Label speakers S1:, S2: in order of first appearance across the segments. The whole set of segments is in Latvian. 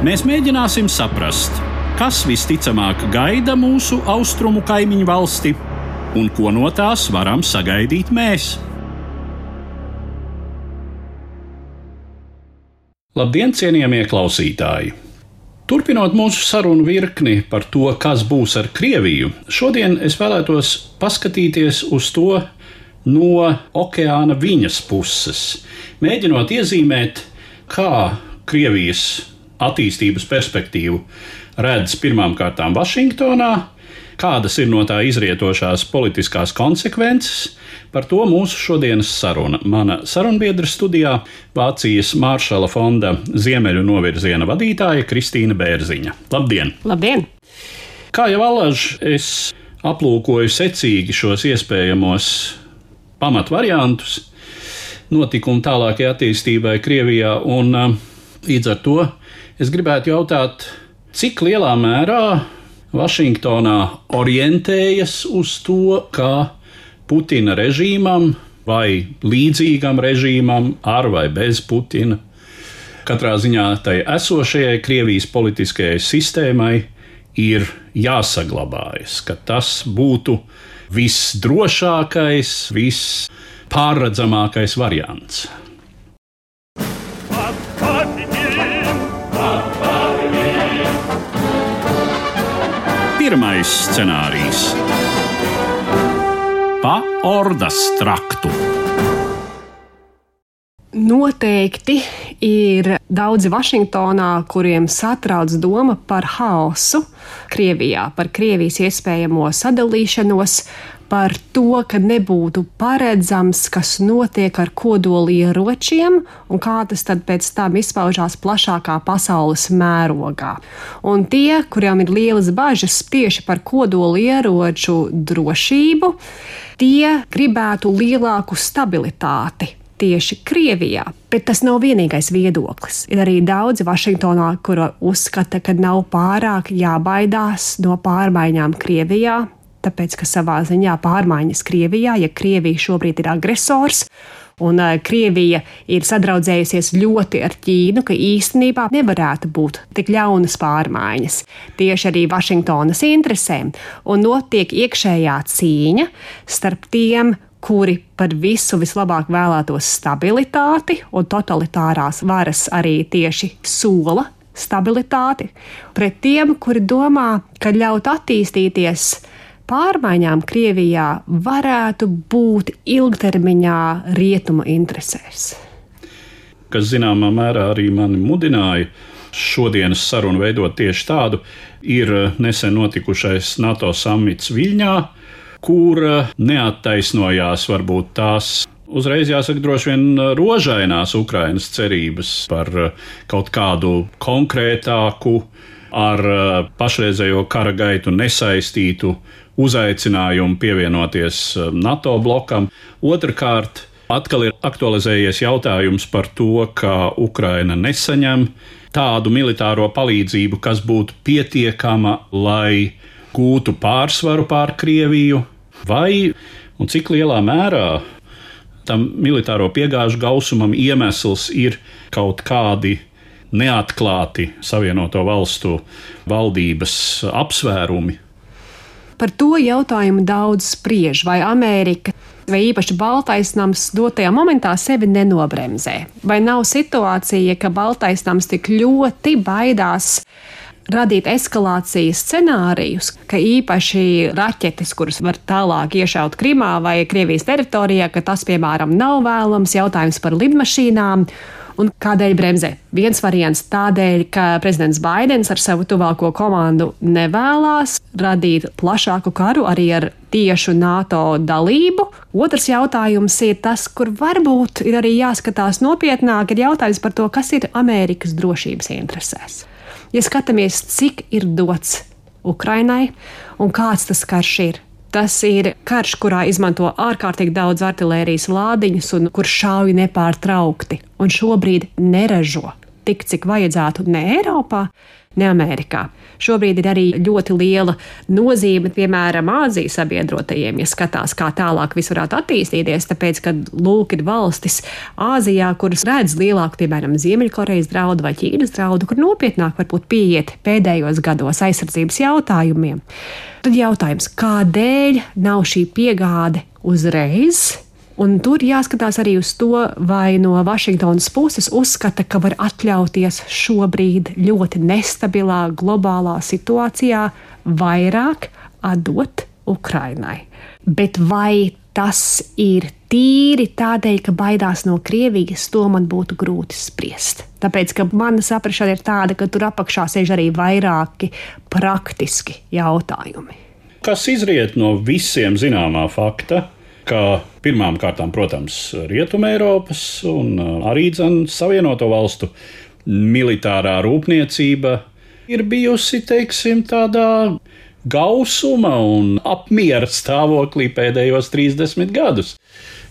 S1: Mēs mēģināsim saprast, kas visticamāk gaida mūsu austrumu kaimiņu valsti un ko no tās varam sagaidīt mēs. Labdien, cienījamie klausītāji! Turpinot mūsu sarunu virkni par to, kas būs ar Krieviju, šodien es vēlētos paskatīties uz to no okeāna viņas puses, mēģinot iezīmēt, kā Krievijas attīstības perspektīvu redz pirmām kārtām Vašingtonā, kādas ir no tā izrietošās politiskās konsekvences. Par to mūsu šodienas saruna. Mana sarunbiedra studijā Vācijas Māršala fonda Ziemeļu novirziena vadītāja Kristīna Bērziņa. Labdien!
S2: Labdien!
S1: Kā jau alaž, es aplūkoju secīgi šos iespējamos pamatvariantus notikumu tālākajai attīstībai Krievijā, un līdz ar to Es gribētu jautāt, cik lielā mērā Vašingtonā orientējas uz to, kā Putina režīmam vai līdzīgam režīmam, ar vai bez Putina, katrā ziņā tai esošajai Krievijas politiskajai sistēmai ir jāsaglabājas, ka tas būtu visdrošākais, vispārredzamākais variants. Pirmais scenārijs - pa ordas traktu.
S2: Noteikti ir daudzi Vašingtonā, kuriem satrauc doma par haosu Krievijā, par Krievijas iespējamo sadalīšanos, par to, ka nebūtu paredzams, kas notiek ar kodolieročiem un kā tas tad pēc tam izpaužās plašākā pasaules mērogā. Un tie, kuriem ir lielas bažas tieši par kodolieroču drošību, tie gribētu lielāku stabilitāti tieši Krievijā. Bet tas nav vienīgais viedoklis. Ir arī daudzi Vašingtonā, kuri uzskata, ka nav pārāk jābaidās no pārmaiņām Krievijā, tāpēc ka savā ziņā pārmaiņas Krievijā, ja Krievija šobrīd ir agresors. Un uh, Krievija ir sadraudzējusies ļoti ar Ķīnu, ka īstenībā nevarētu būt tik ļaunas pārmaiņas. Tieši arī Vašingtonas interesēm. Un notiek iekšējā cīņa starp tiem, kuri par visu vislabāk vēlētos stabilitāti, un totalitārās varas arī tieši sola stabilitāti, pret tiem, kuri domā, ka ļaut attīstīties pārmaiņām Krievijā varētu būt ilgtermiņā rietumu interesēs?
S1: Kas zināmā mērā arī mani mudināja šodienas sarunu veidot tieši tādu, ir nesen notikušais NATO samits Viļņā, kur neattaisnojās varbūt tās Uzreiz jāsaka, droši vien rožainās Ukrainas cerības par kaut kādu konkrētāku, ar pašreizējo kara gaitu nesaistītu uzaicinājumu pievienoties NATO blokam. Otrakārt, atkal ir aktualizējies jautājums par to, ka Ukraina nesaņem tādu militāro palīdzību, kas būtu pietiekama, lai gūtu pārsvaru pār Krieviju, vai un cik lielā mērā tam militāro piegāžu gausumam iemesls ir kaut kādi neatklāti Savienoto Valstu valdības apsvērumi,
S2: Par to jautājumu daudz spriež, vai Amerika vai īpaši Baltais nams dotajā momentā sevi nenobremzē. Vai nav situācija, ka Baltais nams tik ļoti baidās radīt eskalācijas scenārijus, ka īpaši raķetes, kuras var tālāk iešaut Krimā vai Krievijas teritorijā, ka tas, piemēram, nav vēlams jautājums par lidmašīnām Un kādēļ bremzē? Viens variants tādēļ, ka prezidents Baidens ar savu tuvāko komandu nevēlas radīt plašāku karu arī ar tiešu NATO dalību. Otrs jautājums ir tas, kur varbūt ir arī jāskatās nopietnāk, ir jautājums par to, kas ir Amerikas drošības interesēs. Ja skatāmies, cik ir dots Ukrainai un kāds tas karš ir. Tas ir karš, kurā izmanto ārkārtīgi daudz artērijas lādiņus un kur šauj nepārtraukti, un šobrīd neražo tik, cik vajadzētu ne Eiropā, ne Amerikā. Šobrīd ir arī ļoti liela nozīme, piemēram, Āzijas sabiedrotajiem, ja skatās, kā tālāk viss varētu attīstīties. Tāpēc, ka lūk, ir valstis Āzijā, kuras redz lielāku, piemēram, Ziemeļkorejas draudu vai Ķīnas draudu, kur nopietnāk varbūt pieiet pēdējos gados aizsardzības jautājumiem. Tad jautājums, kādēļ nav šī piegāde uzreiz? Un tur jāskatās arī uz to, vai no Vašingtonas puses uzskata, ka var atļauties šobrīd ļoti nestabilā globālā situācijā vairāk atdot Ukrainai. Bet vai tas ir tīri tādēļ, ka baidās no Krievijas, to man būtu grūti spriest. Tāpēc, ka mana saprāšana ir tāda, ka tur apakšā sēž arī vairāki praktiski jautājumi.
S1: Kas izriet no visiem zināmā fakta, ka pirmām kārtām, protams, Rietumē Eiropas un uh, arī Savienoto valstu militārā rūpniecība ir bijusi, teiksim, tādā gausuma un apmiera stāvoklī pēdējos 30 gadus.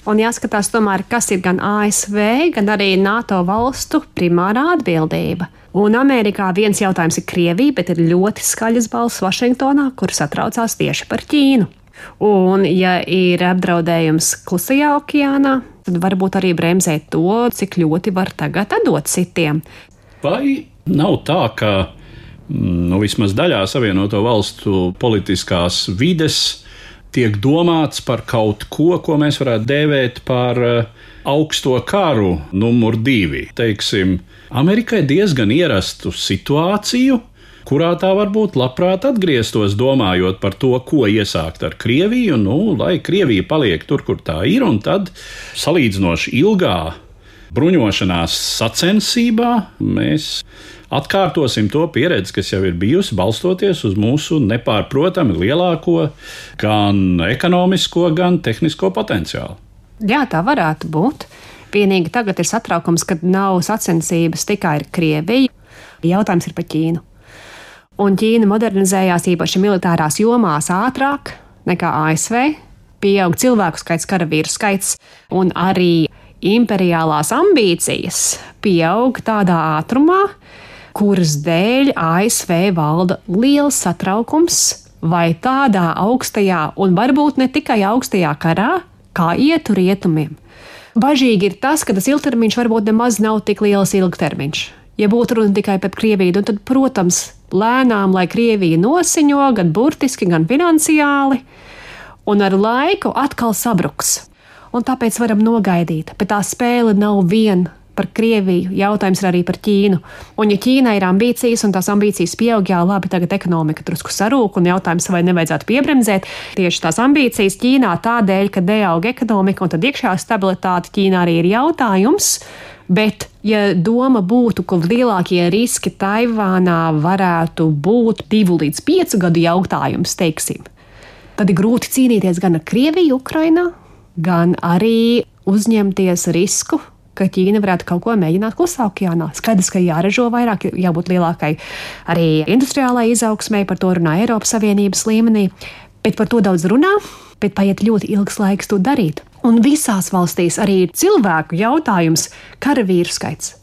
S2: Un jāskatās, tomēr, kas ir gan ASV, gan arī NATO valstu primārā atbildība. Un Amerikā viens jautājums ir Krievija, bet ir ļoti skaļas balss Vašingtonā, kur satraucās tieši par Ķīnu. Un, ja ir apdraudējums klusajā okeānā, tad varbūt arī bremzēt to, cik ļoti var tagad atdot citiem.
S1: Vai nav tā, ka nu, vismaz daļā Savienoto Valstu politiskās vides tiek domāts par kaut ko, ko mēs varētu dēvēt par eh, augsto karu numur divi? Teiksim, Amerikai diezgan ierastu situāciju, kurā tā varbūt labprāt atgrieztos, domājot par to, ko iesākt ar Krieviju, nu, lai Krievija paliek tur, kur tā ir, un tad salīdzinoši ilgā bruņošanās sacensībā mēs atkārtosim to pieredzi, kas jau ir bijusi, balstoties uz mūsu nepārprotami lielāko gan ekonomisko, gan tehnisko potenciālu.
S2: Jā, tā varētu būt. Vienīgi tagad ir satraukums, ka nav sacensības tikai ar Krieviju. Jautājums ir par Ķīnu un Ķīna modernizējās īpaši militārās jomās ātrāk nekā ASV. Pieaug cilvēku skaits, karavīru skaits un arī imperiālās ambīcijas pieaug tādā ātrumā, kuras dēļ ASV valda liels satraukums vai tādā augstajā, un varbūt ne tikai augstajā karā, kā ietu rietumiem. Bažīgi ir tas, ka tas ilgtermiņš varbūt nemaz nav tik liels ilgtermiņš. Ja būtu runa tikai par Krieviju, tad, protams, lēnām, lai Krievija nosiņo gan burtiski, gan finansiāli, un ar laiku atkal sabruks. Un tāpēc varam nogaidīt, bet tā spēle nav viena par Krieviju, jautājums ir arī par Ķīnu. Un, ja Ķīnai ir ambīcijas, un tās ambīcijas pieaug, jā, labi, tagad ekonomika drusku sarūk, un jautājums, vai nevajadzētu piebremzēt tieši tās ambīcijas Ķīnā tādēļ, ka neaug ekonomika un tad iekšējā stabilitāte Ķīnā arī ir jautājums. Bet, ja doma būtu, ka lielākie riski Taivānā varētu būt divu līdz piecu gadu jautājums, teiksim, tad ir grūti cīnīties gan ar Krieviju, Ukrainā, gan arī uzņemties risku Ķīna varētu kaut ko mēģināt klusā okeānā. Skaidrs, ka jāražo vairāk, jābūt lielākai arī industriālai izaugsmai, par to runā Eiropas Savienības līmenī. Bet par to daudz runā, bet paiet ļoti ilgs laiks to darīt. Un visās valstīs arī ir cilvēku jautājums - karavīru skaits.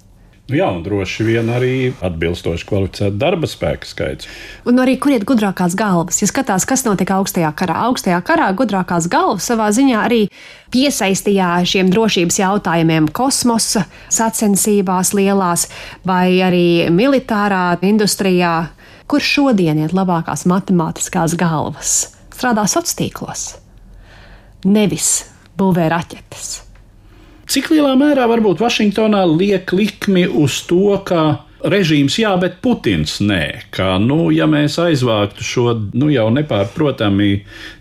S1: Nu jā, un droši vien arī atbilstoši kvalificēta darba spēka skaits.
S2: Un arī kur iet gudrākās galvas? Ja skatās, kas notika augstajā karā, augstajā karā gudrākās galvas savā ziņā arī piesaistījā šiem drošības jautājumiem kosmosa sacensībās lielās vai arī militārā industrijā, kur šodien iet labākās matemātiskās galvas. Strādā sociālos tīklos, nevis būvē raķetes.
S1: Cik lielā mērā varbūt Vašingtonā liek likmi uz to, ka režīms jā, bet Putins nē. Kā, nu, ja mēs aizvāktu šo nu, jau nepārprotami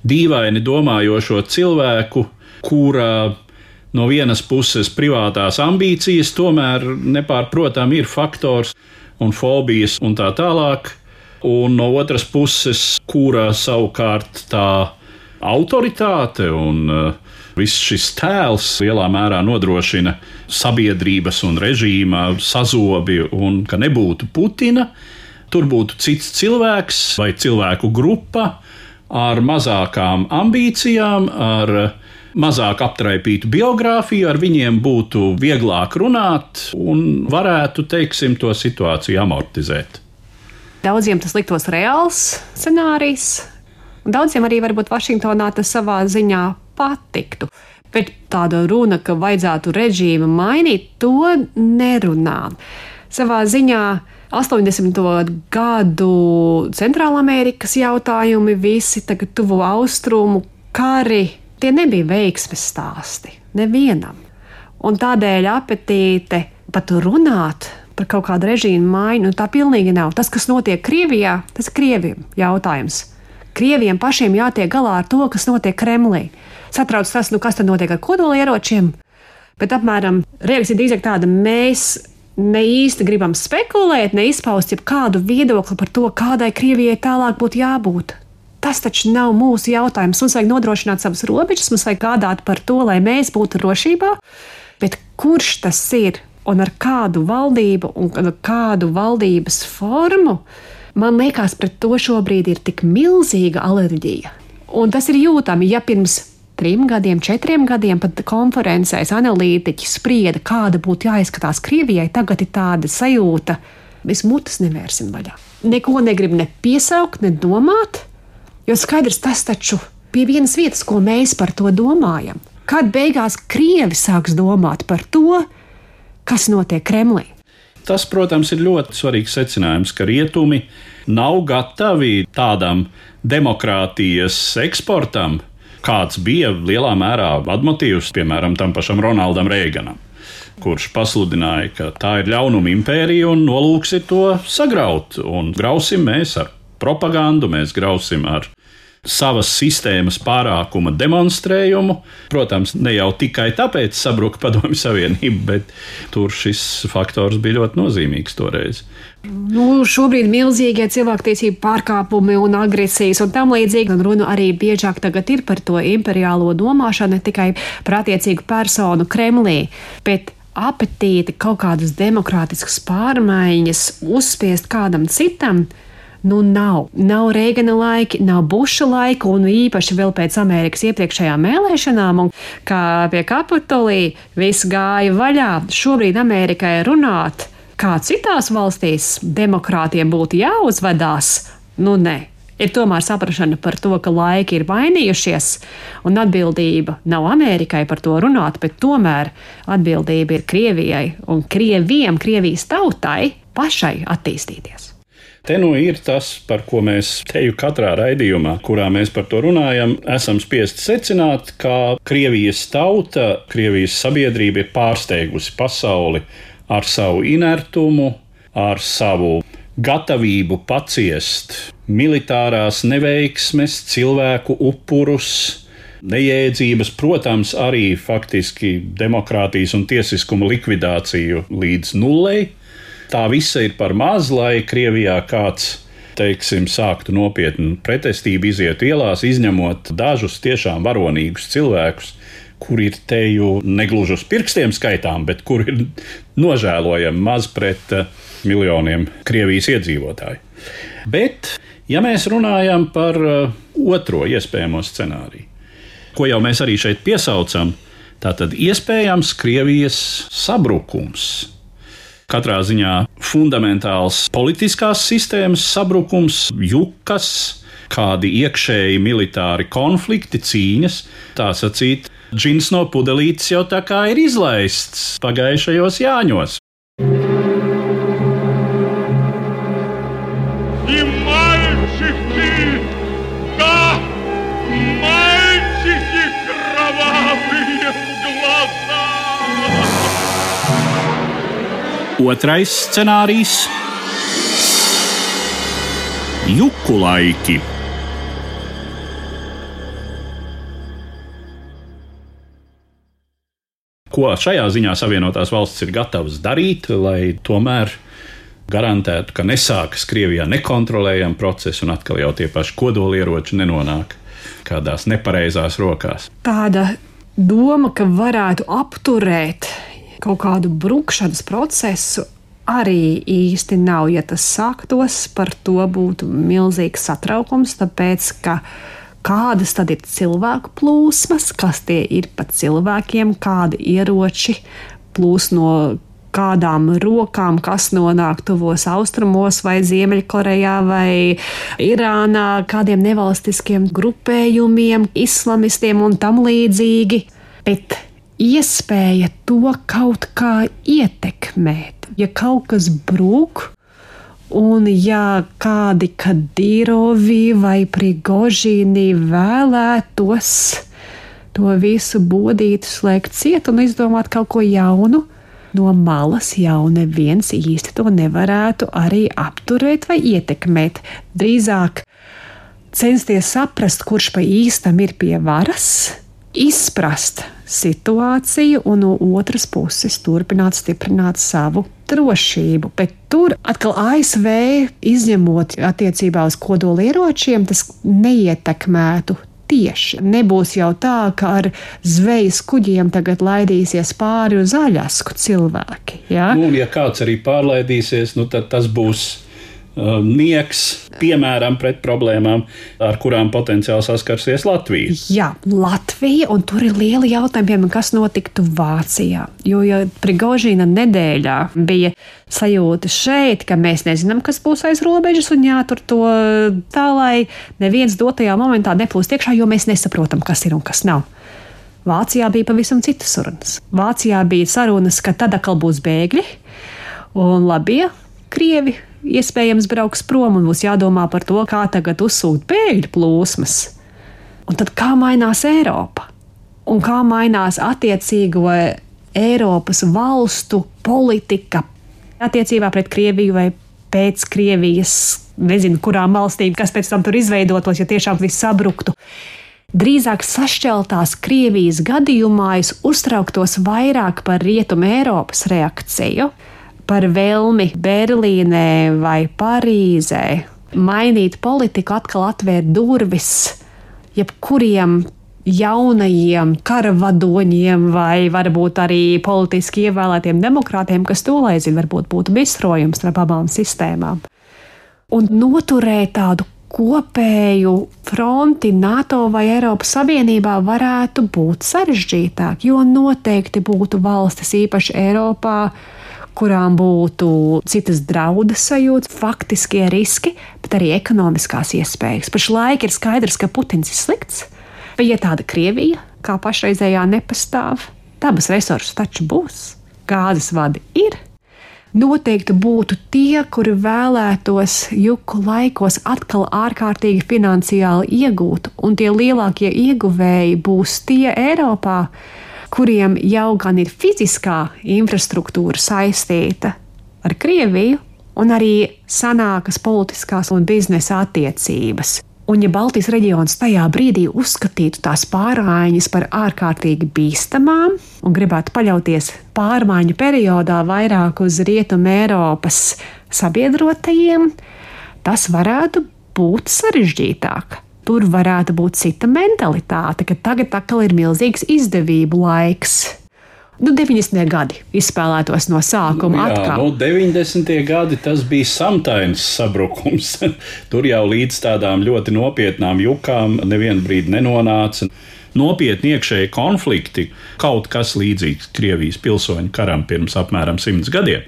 S1: dīvaini domājošo cilvēku, kura no vienas puses privātās ambīcijas, tomēr nepārprotami ir faktors un fobijas un tā tālāk, un no otras puses, kura savukārt tā autoritāte un uh, Viss šis tēls lielā mērā nodrošina sabiedrības un režīma sazobi, un ka nebūtu Putina, tur būtu cits cilvēks vai cilvēku grupa ar mazākām ambīcijām, ar mazāk aptraipītu biogrāfiju, ar viņiem būtu vieglāk runāt un varētu, teiksim, to situāciju amortizēt.
S2: Daudziem tas liktos reāls scenārijs, daudziem arī varbūt Vašingtonā tas savā ziņā patiktu. Bet tāda runa, ka vajadzētu režīmu mainīt, to nerunā. Savā ziņā 80. gadu Centrālamerikas jautājumi, visi tagad tuvu austrumu kari, tie nebija veiksmes stāsti nevienam. Un tādēļ apetīte pat runāt par kaut kādu režīmu maiņu, nu, tā pilnīgi nav. Tas, kas notiek Krievijā, tas ir Krievijam jautājums. Krieviem pašiem jātiek galā ar to, kas notiek Kremlī. Satrauc tas, nu kas tad notiek ar kodolieročiem, bet apmēram reakcija drīzāk tāda, mēs ne īsti gribam spekulēt, ne izpaust kādu viedokli par to, kādai Krievijai tālāk būtu jābūt. Tas taču nav mūsu jautājums. Mums vajag nodrošināt savas robežas, mums vajag gādāt par to, lai mēs būtu drošībā. Bet kurš tas ir un ar kādu valdību un ar kādu valdības formu? Man liekas, pret to šobrīd ir tik milzīga alerģija. Un tas ir jūtami, ja pirms trim gadiem, četriem gadiem pat konferencēs analītiķi sprieda, kāda būtu jāizskatās Krievijai. Tagad ir tāda sajūta, mēs mutes nevērsim vaļā. Neko negrib ne piesaukt, ne domāt, jo skaidrs tas taču pie vienas vietas, ko mēs par to domājam. Kad beigās Krievi sāks domāt par to, kas notiek Kremlī?
S1: Tas, protams, ir ļoti svarīgs secinājums, ka rietumi nav gatavi tādam demokrātijas eksportam, kāds bija lielā mērā vadmotīvs, piemēram, tam pašam Ronaldam Reiganam. Kurš pasludināja, ka tā ir ļaunuma impērija un nolūks ir to sagraut. Un grausim mēs ar propagandu, mēs grausim ar savas sistēmas pārākuma demonstrējumu. Protams, ne jau tikai tāpēc sabruka Padomju Savienība, bet tur šis faktors bija ļoti nozīmīgs toreiz.
S2: Nu, šobrīd milzīgie cilvēktiesību pārkāpumi un agresijas un tam līdzīgi, un runa arī biežāk tagad ir par to imperiālo domāšanu, ne tikai par attiecīgu personu Kremlī, bet apetīti kaut kādas demokrātiskas pārmaiņas uzspiest kādam citam nu nav. Nav Reigana laiki, nav Buša laika, un īpaši vēl pēc Amerikas iepriekšējām vēlēšanām, un kā pie Kapitolī viss gāja vaļā. Šobrīd Amerikai runāt, kā citās valstīs demokrātiem būtu jāuzvedās, nu nē. Ir tomēr saprāšana par to, ka laiki ir mainījušies, un atbildība nav Amerikai par to runāt, bet tomēr atbildība ir Krievijai un Krievijam, Krievijas tautai pašai attīstīties.
S1: Te nu ir tas, par ko mēs teju katrā raidījumā, kurā mēs par to runājam, esam spiesti secināt, ka Krievijas tauta, Krievijas sabiedrība ir pārsteigusi pasauli ar savu inertumu, ar savu gatavību paciest militārās neveiksmes, cilvēku upurus, nejēdzības, protams, arī faktiski demokrātijas un tiesiskuma likvidāciju līdz nulei tā visa ir par maz, lai Krievijā kāds teiksim, sāktu nopietnu pretestību, iziet ielās, izņemot dažus tiešām varonīgus cilvēkus, kuri ir teju negluži uz pirkstiem skaitām, bet kur ir nožēlojami maz pret uh, miljoniem Krievijas iedzīvotāju. Bet, ja mēs runājam par uh, otro iespējamo scenāriju, ko jau mēs arī šeit piesaucam, tad iespējams Krievijas sabrukums Katrā ziņā fundamentāls politiskās sistēmas sabrukums, jukas, kādi iekšēji militāri konflikti, cīņas, tā sacīt, džins no pudelītes jau tā kā ir izlaists pagājušajos jāņos. Otrais scenārijs - juku laiki. Ko šajā ziņā Savienotās valstis ir gatavas darīt, lai tomēr garantētu, ka nesākas Krievijā nekontrolējama procesa un atkal jau tie paši kodolieroči nenonāk kādās nepareizās rokās.
S2: Tāda doma, ka varētu apturēt kaut kādu brukšanas procesu arī īsti nav. Ja tas sāktos, par to būtu milzīgs satraukums, tāpēc ka kādas tad ir cilvēku plūsmas, kas tie ir pa cilvēkiem, kādi ieroči plūs no kādām rokām, kas nonāk tuvos austrumos, vai Ziemeļkorejā, vai Irānā, kādiem nevalstiskiem grupējumiem, islamistiem un tam līdzīgi. Bet iespēja to kaut kā ietekmēt, ja kaut kas brūk. Un, ja kādi Kadīrovi vai Prigožīni vēlētos to visu bodīt, slēgt ciet un izdomāt kaut ko jaunu, no malas jau neviens īsti to nevarētu arī apturēt vai ietekmēt. Drīzāk censties saprast, kurš pa īstam ir pie varas, izprast situāciju un no otras puses turpināt stiprināt savu drošību. Bet tur atkal ASV izņemot attiecībā uz kodolieročiem, tas neietekmētu tieši. Nebūs jau tā, ka ar zvejas kuģiem tagad laidīsies pāri uz aļasku cilvēki. Ja?
S1: Nu, ja kāds arī pārlaidīsies, nu, tad tas būs nieks, piemēram, pret problēmām, ar kurām potenciāli saskarsies Latvija.
S2: Jā, Latvija, un tur ir lieli jautājumi, piemēram, kas notiktu Vācijā. Jo, ja Prigožīna nedēļā bija sajūta šeit, ka mēs nezinām, kas būs aiz robežas, un jātur to tā, lai neviens dotajā momentā neplūst iekšā, jo mēs nesaprotam, kas ir un kas nav. Vācijā bija pavisam citas sarunas. Vācijā bija sarunas, ka tad atkal būs bēgļi un labie krievi iespējams brauks prom un būs jādomā par to, kā tagad uzsūt bēgļu plūsmas. Un tad kā mainās Eiropa? Un kā mainās attiecīgo Eiropas valstu politika attiecībā pret Krieviju vai pēc Krievijas, nezinu, kurām valstīm, kas pēc tam tur izveidotos, ja tiešām viss sabruktu. Drīzāk sašķeltās Krievijas gadījumā es uztrauktos vairāk par Rietumu Eiropas reakciju, par vēlmi Berlīnē vai Parīzē mainīt politiku, atkal atvērt durvis jebkuriem jaunajiem karavadoņiem vai varbūt arī politiski ievēlētiem demokrātiem, kas tolaizina varbūt būtu misrojums starp abām sistēmām. Un noturēt tādu kopēju fronti NATO vai Eiropas Savienībā varētu būt sarežģītāk, jo noteikti būtu valstis, īpaši Eiropā, kurām būtu citas draudas sajūtas, faktiskie riski, bet arī ekonomiskās iespējas. Pašlaik ir skaidrs, ka Putins ir slikts, bet ja tāda Krievija, kā pašreizējā, nepastāv, dabas resursi taču būs, gāzes vadi ir. Noteikti būtu tie, kuri vēlētos juku laikos atkal ārkārtīgi finansiāli iegūt, un tie lielākie ieguvēji būs tie Eiropā, kuriem jau gan ir fiziskā infrastruktūra saistīta ar Krieviju, un arī sanākas politiskās un biznesa attiecības. Un, ja Baltijas reģions tajā brīdī uzskatītu tās pārmaiņas par ārkārtīgi bīstamām un gribētu paļauties pārmaiņu periodā vairāk uz Rietumu Eiropas sabiedrotajiem, tas varētu būt sarežģītāk tur varētu būt cita mentalitāte, ka tagad atkal ir milzīgs izdevību laiks. Nu, 90. gadi izspēlētos no sākuma. Jā, atkal.
S1: nu, 90. gadi tas bija samtains sabrukums. Tur jau līdz tādām ļoti nopietnām jukām nevienu brīdi nenonāca. Nopietni iekšēji konflikti, kaut kas līdzīgs Krievijas pilsoņu karam pirms apmēram simts gadiem.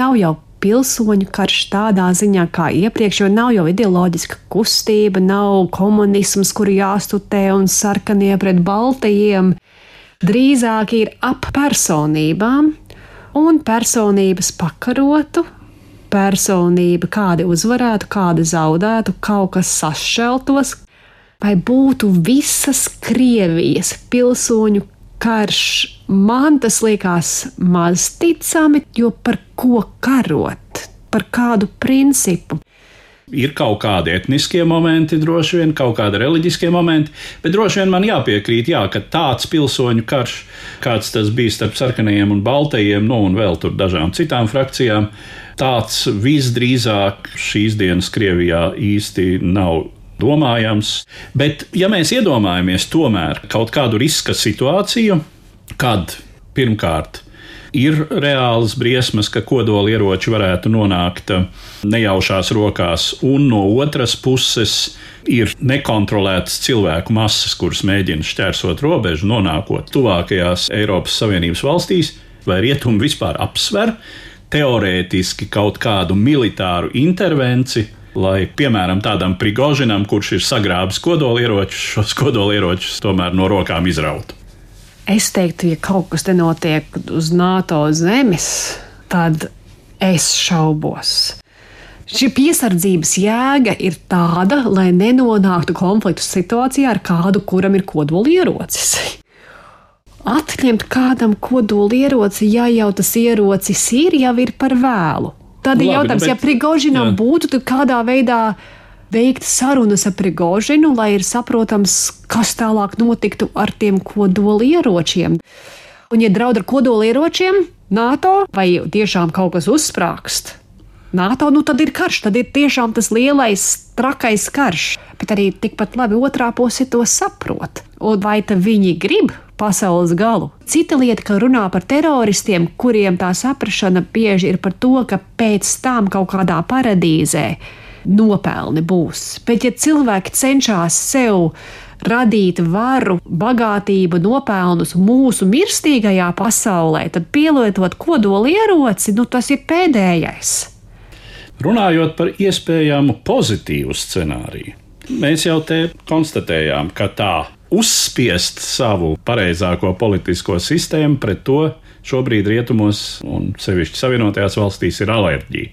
S2: Nav jau pilsoņu karš tādā ziņā kā iepriekš, jo nav jau ideoloģiska kustība, nav komunisms, kur jāstutē un sarkanie pret baltajiem. Drīzāk ir ap personībām, un personības pakarotu, personība kādi uzvarētu, kādi zaudētu, kaut kas sašķeltos, vai būtu visas Krievijas pilsoņu karš man tas liekas maz ticami, jo par ko karot, par kādu principu.
S1: Ir kaut kādi etniskie momenti, droši vien kaut kādi reliģiskie momenti, bet droši vien man jāpiekrīt, jā, ka tāds pilsoņu karš, kāds tas bija starp sarkanajiem un baltajiem, nu un vēl tur dažām citām frakcijām, tāds visdrīzāk šīs dienas Krievijā īsti nav domājams. Bet, ja mēs iedomājamies tomēr kaut kādu riska situāciju, kad pirmkārt Ir reāls briesmas, ka kodolieroči varētu nonākt nejaušās rokās, un no otras puses ir nekontrolētas cilvēku masas, kuras mēģina šķērsot robežu, nonākot tuvākajās Eiropas Savienības valstīs, vai rietumi vispār apsver teorētiski kaut kādu militāru intervenciju lai, piemēram, tādam Prigožinam, kurš ir sagrābis kodolieročus, šos kodolieročus tomēr no rokām izrautu.
S2: Es teiktu, ja kaut kas te notiek uz NATO zemes, tad es šaubos. Šī piesardzības jēga ir tāda, lai nenonāktu konfliktu situācijā ar kādu, kuram ir kodolierocis. Atņemt kādam kodolieroci, ja jau tas ierocis ir, jau ir par vēlu. Tad ir jautājums, bet, ja Prigožinam būtu, kādā veidā veikt sarunas ar Prigožinu, lai ir saprotams, kas tālāk notiktu ar tiem kodolieročiem. Un, ja draud ar kodolieročiem, NATO vai tiešām kaut kas uzsprāgst, NATO, nu tad ir karš, tad ir tiešām tas lielais, trakais karš. Bet arī tikpat labi otrā puse to saprot. Un vai viņi grib pasaules galu. Cita lieta, ka runā par teroristiem, kuriem tā saprāšana bieži ir par to, ka pēc tam kaut kādā paradīzē nopelni būs. Bet, ja cilvēki cenšas sev radīt varu, bagātību, nopelnus mūsu mirstīgajā pasaulē, tad pielietot kodolieroci, nu tas ir pēdējais.
S1: Runājot par iespējamu pozitīvu scenāriju, mēs jau te konstatējām, ka tā uzspiest savu pareizāko politisko sistēmu, pret to šobrīd rietumos un sevišķi Savienotajās valstīs ir alerģija.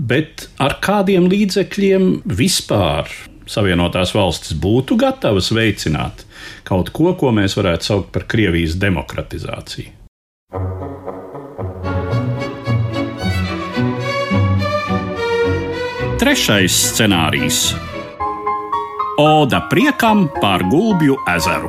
S1: Bet ar kādiem līdzekļiem vispār Savienotās valstis būtu gatavas veicināt kaut ko, ko mēs varētu saukt par Krievijas demokratizāciju? Trešais scenārijs Oda priekam par Gulbju ezeru.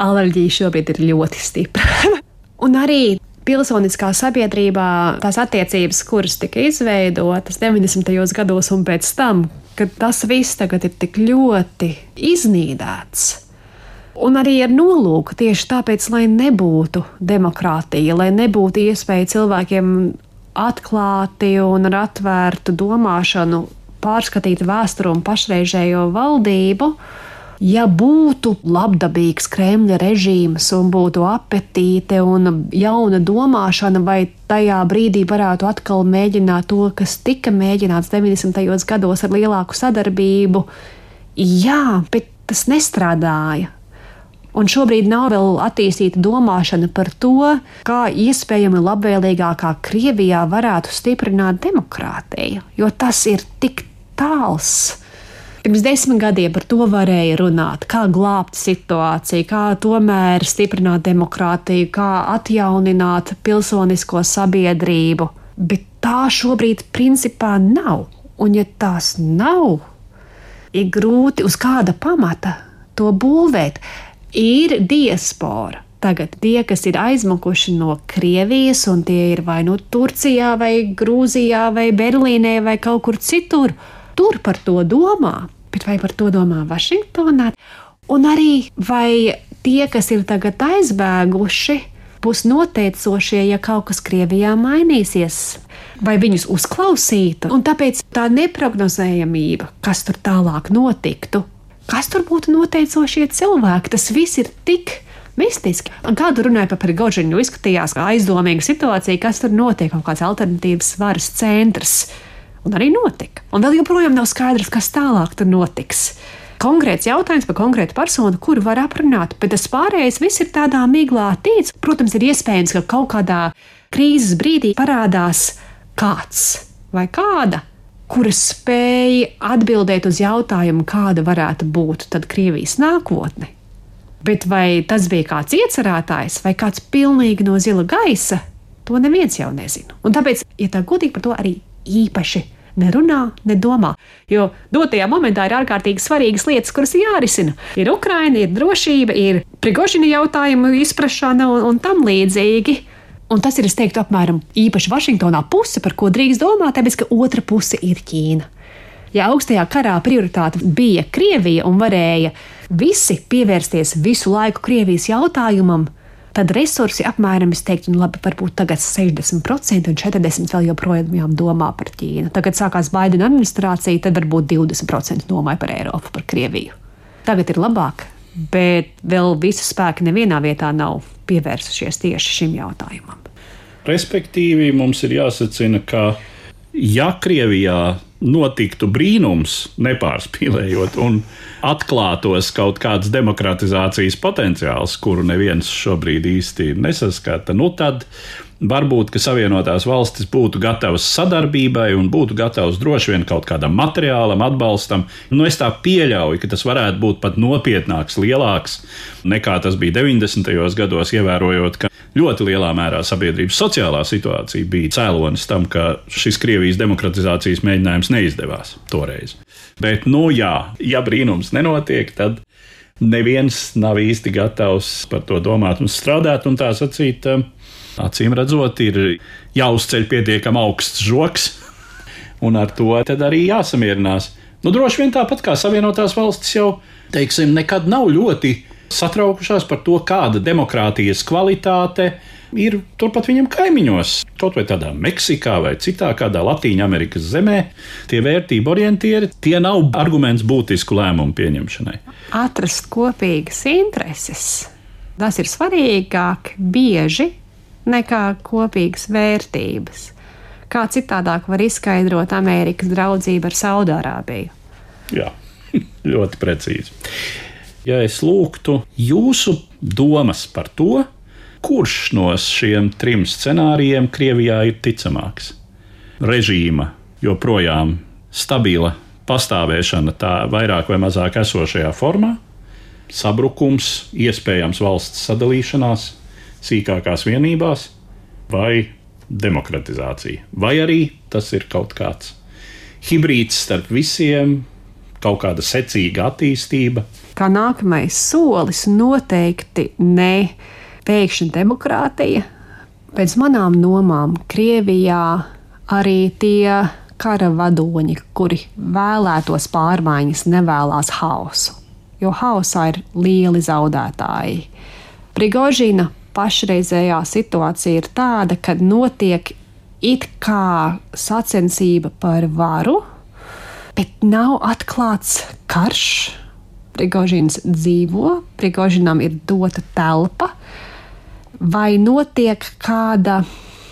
S2: Alerģija šobrīd ir ļoti stipra. Un arī pilsoniskā sabiedrībā tās attiecības, kuras tika izveidotas 90. gados un pēc tam, kad tas viss tagad ir tik ļoti iznīdēts. Un arī ar nolūku tieši tāpēc, lai nebūtu demokrātija, lai nebūtu iespēja cilvēkiem atklāti un ar atvērtu domāšanu pārskatīt vēsturi un pašreizējo valdību. Ja būtu labdabīgs Kremļa režīms un būtu apetīte un jauna domāšana, vai tajā brīdī varētu atkal mēģināt to, kas tika mēģināts 90. gados ar lielāku sadarbību, jā, bet tas nestrādāja. Un šobrīd nav vēl attīstīta domāšana par to, kā iespējami labvēlīgākā Krievijā varētu stiprināt demokrātiju, jo tas ir tik tāls. Pirms desmit gadiem par to varēja runāt, kā glābt situāciju, kā tomēr stiprināt demokrātiju, kā atjaunināt pilsonisko sabiedrību. Bet tā šobrīd principā nav. Un, ja tās nav, ir grūti uz kāda pamata to būvēt. Ir diaspora. Tagad tie, kas ir aizmukuši no Krievijas, un tie ir vai nu Turcijā, vai Grūzijā, vai Berlīnē, vai kaut kur citur, tur par to domā, bet vai par to domā Vašingtonā? Un arī vai tie, kas ir tagad aizbēguši, būs noteicošie, ja kaut kas Krievijā mainīsies, vai viņus uzklausītu. Un tāpēc tā neparedzējamība, kas tur tālāk notiktu, kas tur būtu noteicošie cilvēki, tas viss ir tik. Mistiski. Kādu runāja par Prigožinu, izskatījās kā aizdomīga situācija, kas tur notiek, kaut kāds alternatīvs varas centrs. Un arī notika. Un vēl joprojām nav skaidrs, kas tālāk tur notiks. Konkrēts jautājums par konkrētu personu, kuru var aprunāt, bet tas pārējais viss ir tādā miglā tīts. Protams, ir iespējams, ka kaut kādā krīzes brīdī parādās kāds vai kāda, kura spēja atbildēt uz jautājumu, kāda varētu būt tad Krievijas nākotne. Bet vai tas bija kāds iecerētājs vai kāds pilnīgi no zila gaisa, to neviens jau nezina. Un tāpēc, ja tā godīgi par to arī īpaši nerunā, nedomā. Jo dotajā momentā ir ārkārtīgi svarīgas lietas, kuras jārisina. Ir Ukraina, ir drošība, ir prigožina jautājumu izpratšana un, un tam līdzīgi. Un tas ir, es teiktu, apmēram īpaši Vašingtonā puse, par ko drīkst domāt, tāpēc, ka otra puse ir Ķīna. Ja augstajā karā prioritāte bija Krievija un varēja visi pievērsties visu laiku Krievijas jautājumam, tad resursi apmēram, es teiktu, nu labi, varbūt tagad 60% un 40% vēl joprojām domā par Ķīnu. Tagad sākās Baidena administrācija, tad varbūt 20% domāja par Eiropu, par Krieviju. Tagad ir labāk, bet vēl visi spēki nevienā vietā nav pievērsušies tieši šim jautājumam.
S1: Respektīvi, mums ir jāsacina, ka ja Krievijā notiktu brīnums, nepārspīlējot, un atklātos kaut kāds demokratizācijas potenciāls, kuru neviens šobrīd īsti nesaskata, nu tad varbūt Savienotās valstis būtu gatavas sadarbībai un būtu gatavas droši vien kaut kādam materiālam, atbalstam. Nu, es tā pieļauju, ka tas varētu būt pat nopietnāks, lielāks nekā tas bija 90. gados, ievērojot, ka ļoti lielā mērā sabiedrības sociālā situācija bija cēlonis tam, ka šis Krievijas demokratizācijas mēģinājums neizdevās toreiz. Bet, nu jā, ja brīnums nenotiek, tad neviens nav īsti gatavs par to domāt un strādāt un tā sacīt acīm redzot, ir jāuzceļ pietiekami augsts žoks, un ar to arī jāsamierinās. Nu, droši vien tāpat kā Savienotās valstis jau, teiksim, nekad nav ļoti satraukušās par to, kāda demokrātijas kvalitāte ir turpat viņam kaimiņos. Kaut vai tādā Meksikā vai citā kādā Latvijas zemē, tie vērtību orientieri, tie nav arguments būtisku lēmumu pieņemšanai.
S2: Atrast kopīgas intereses. Tas ir svarīgāk bieži nekā kopīgas vērtības. Kā citādāk var izskaidrot Amerikas draudzību ar Saudārābiju?
S1: Jā, ļoti precīzi. Ja es lūgtu jūsu domas par to, kurš no šiem trim scenārijiem Krievijā ir ticamāks? Režīma joprojām stabila pastāvēšana tā vairāk vai mazāk esošajā formā, sabrukums, iespējams valsts sadalīšanās, sīkākās vienībās, vai demokratizācija. Vai arī tas ir kaut kāds hibrīds starp visiem, kaut kāda secīga attīstība.
S2: Kā nākamais solis noteikti ne pēkšņa demokrātija. Pēc manām domām, Krievijā arī tie kara vadoņi, kuri vēlētos pārmaiņas, nevēlas hausu, jo hausā ir lieli zaudētāji. Prigožina pašreizējā situācija ir tāda, ka notiek it kā sacensība par varu, bet nav atklāts karš. Prigožins dzīvo, Prigožinam ir dota telpa, vai notiek kāda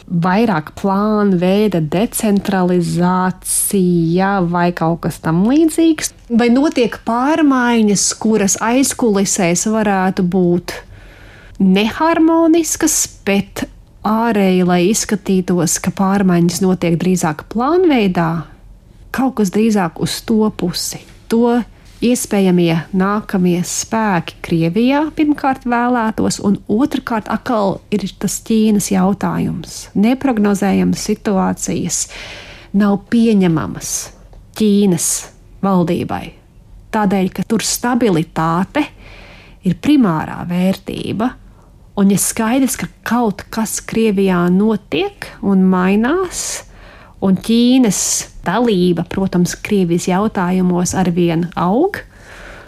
S2: vairāk plāna veida decentralizācija vai kaut kas tamlīdzīgs, vai notiek pārmaiņas, kuras aizkulisēs varētu būt neharmoniskas, bet ārēji, lai izskatītos, ka pārmaiņas notiek drīzāk plānveidā, kaut kas drīzāk uz to pusi. To iespējamie nākamie spēki Krievijā pirmkārt vēlētos, un otrkārt atkal ir tas Ķīnas jautājums. Neprognozējamas situācijas nav pieņemamas Ķīnas valdībai. Tādēļ, ka tur stabilitāte ir primārā vērtība, Un ja skaidrs, ka kaut kas Krievijā notiek un mainās, un Ķīnas dalība, protams, Krievijas jautājumos arvien aug,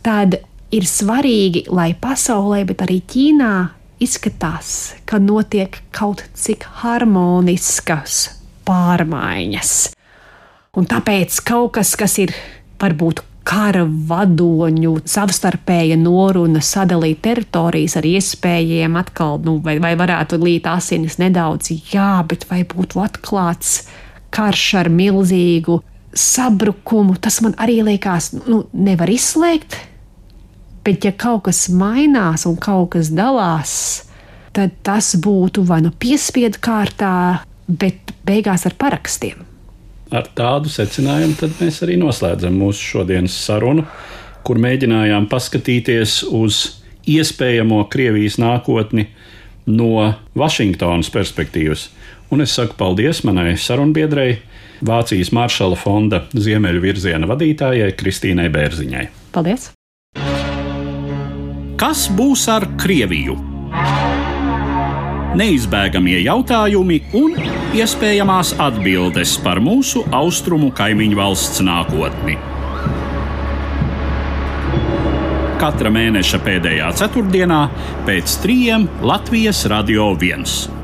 S2: tad ir svarīgi, lai pasaulē, bet arī Ķīnā izskatās, ka notiek kaut cik harmoniskas pārmaiņas. Un tāpēc kaut kas, kas ir varbūt kara vadoņu savstarpēja noruna sadalīt teritorijas ar iespējām atkal, nu, vai, vai varētu līt asinis nedaudz, jā, bet vai būtu atklāts karš ar milzīgu sabrukumu, tas man arī liekas, nu, nevar izslēgt. Bet, ja kaut kas mainās un kaut kas dalās, tad tas būtu vai nu piespiedu kārtā, bet beigās ar parakstiem
S1: ar tādu secinājumu mēs arī noslēdzam mūsu šodienas sarunu, kur mēģinājām paskatīties uz iespējamo Krievijas nākotni no Vašingtonas perspektīvas. Un es saku paldies manai sarunbiedrei, Vācijas Maršala fonda Ziemeļu virziena vadītājai Kristīnai Bērziņai.
S2: Paldies!
S1: Kas būs ar Krieviju? neizbēgamie jautājumi un iespējamās atbildes par mūsu austrumu kaimiņu valsts nākotni. katra mēneša pēdējā ceturtdienā pēc trījiem Latvijas Radio 1.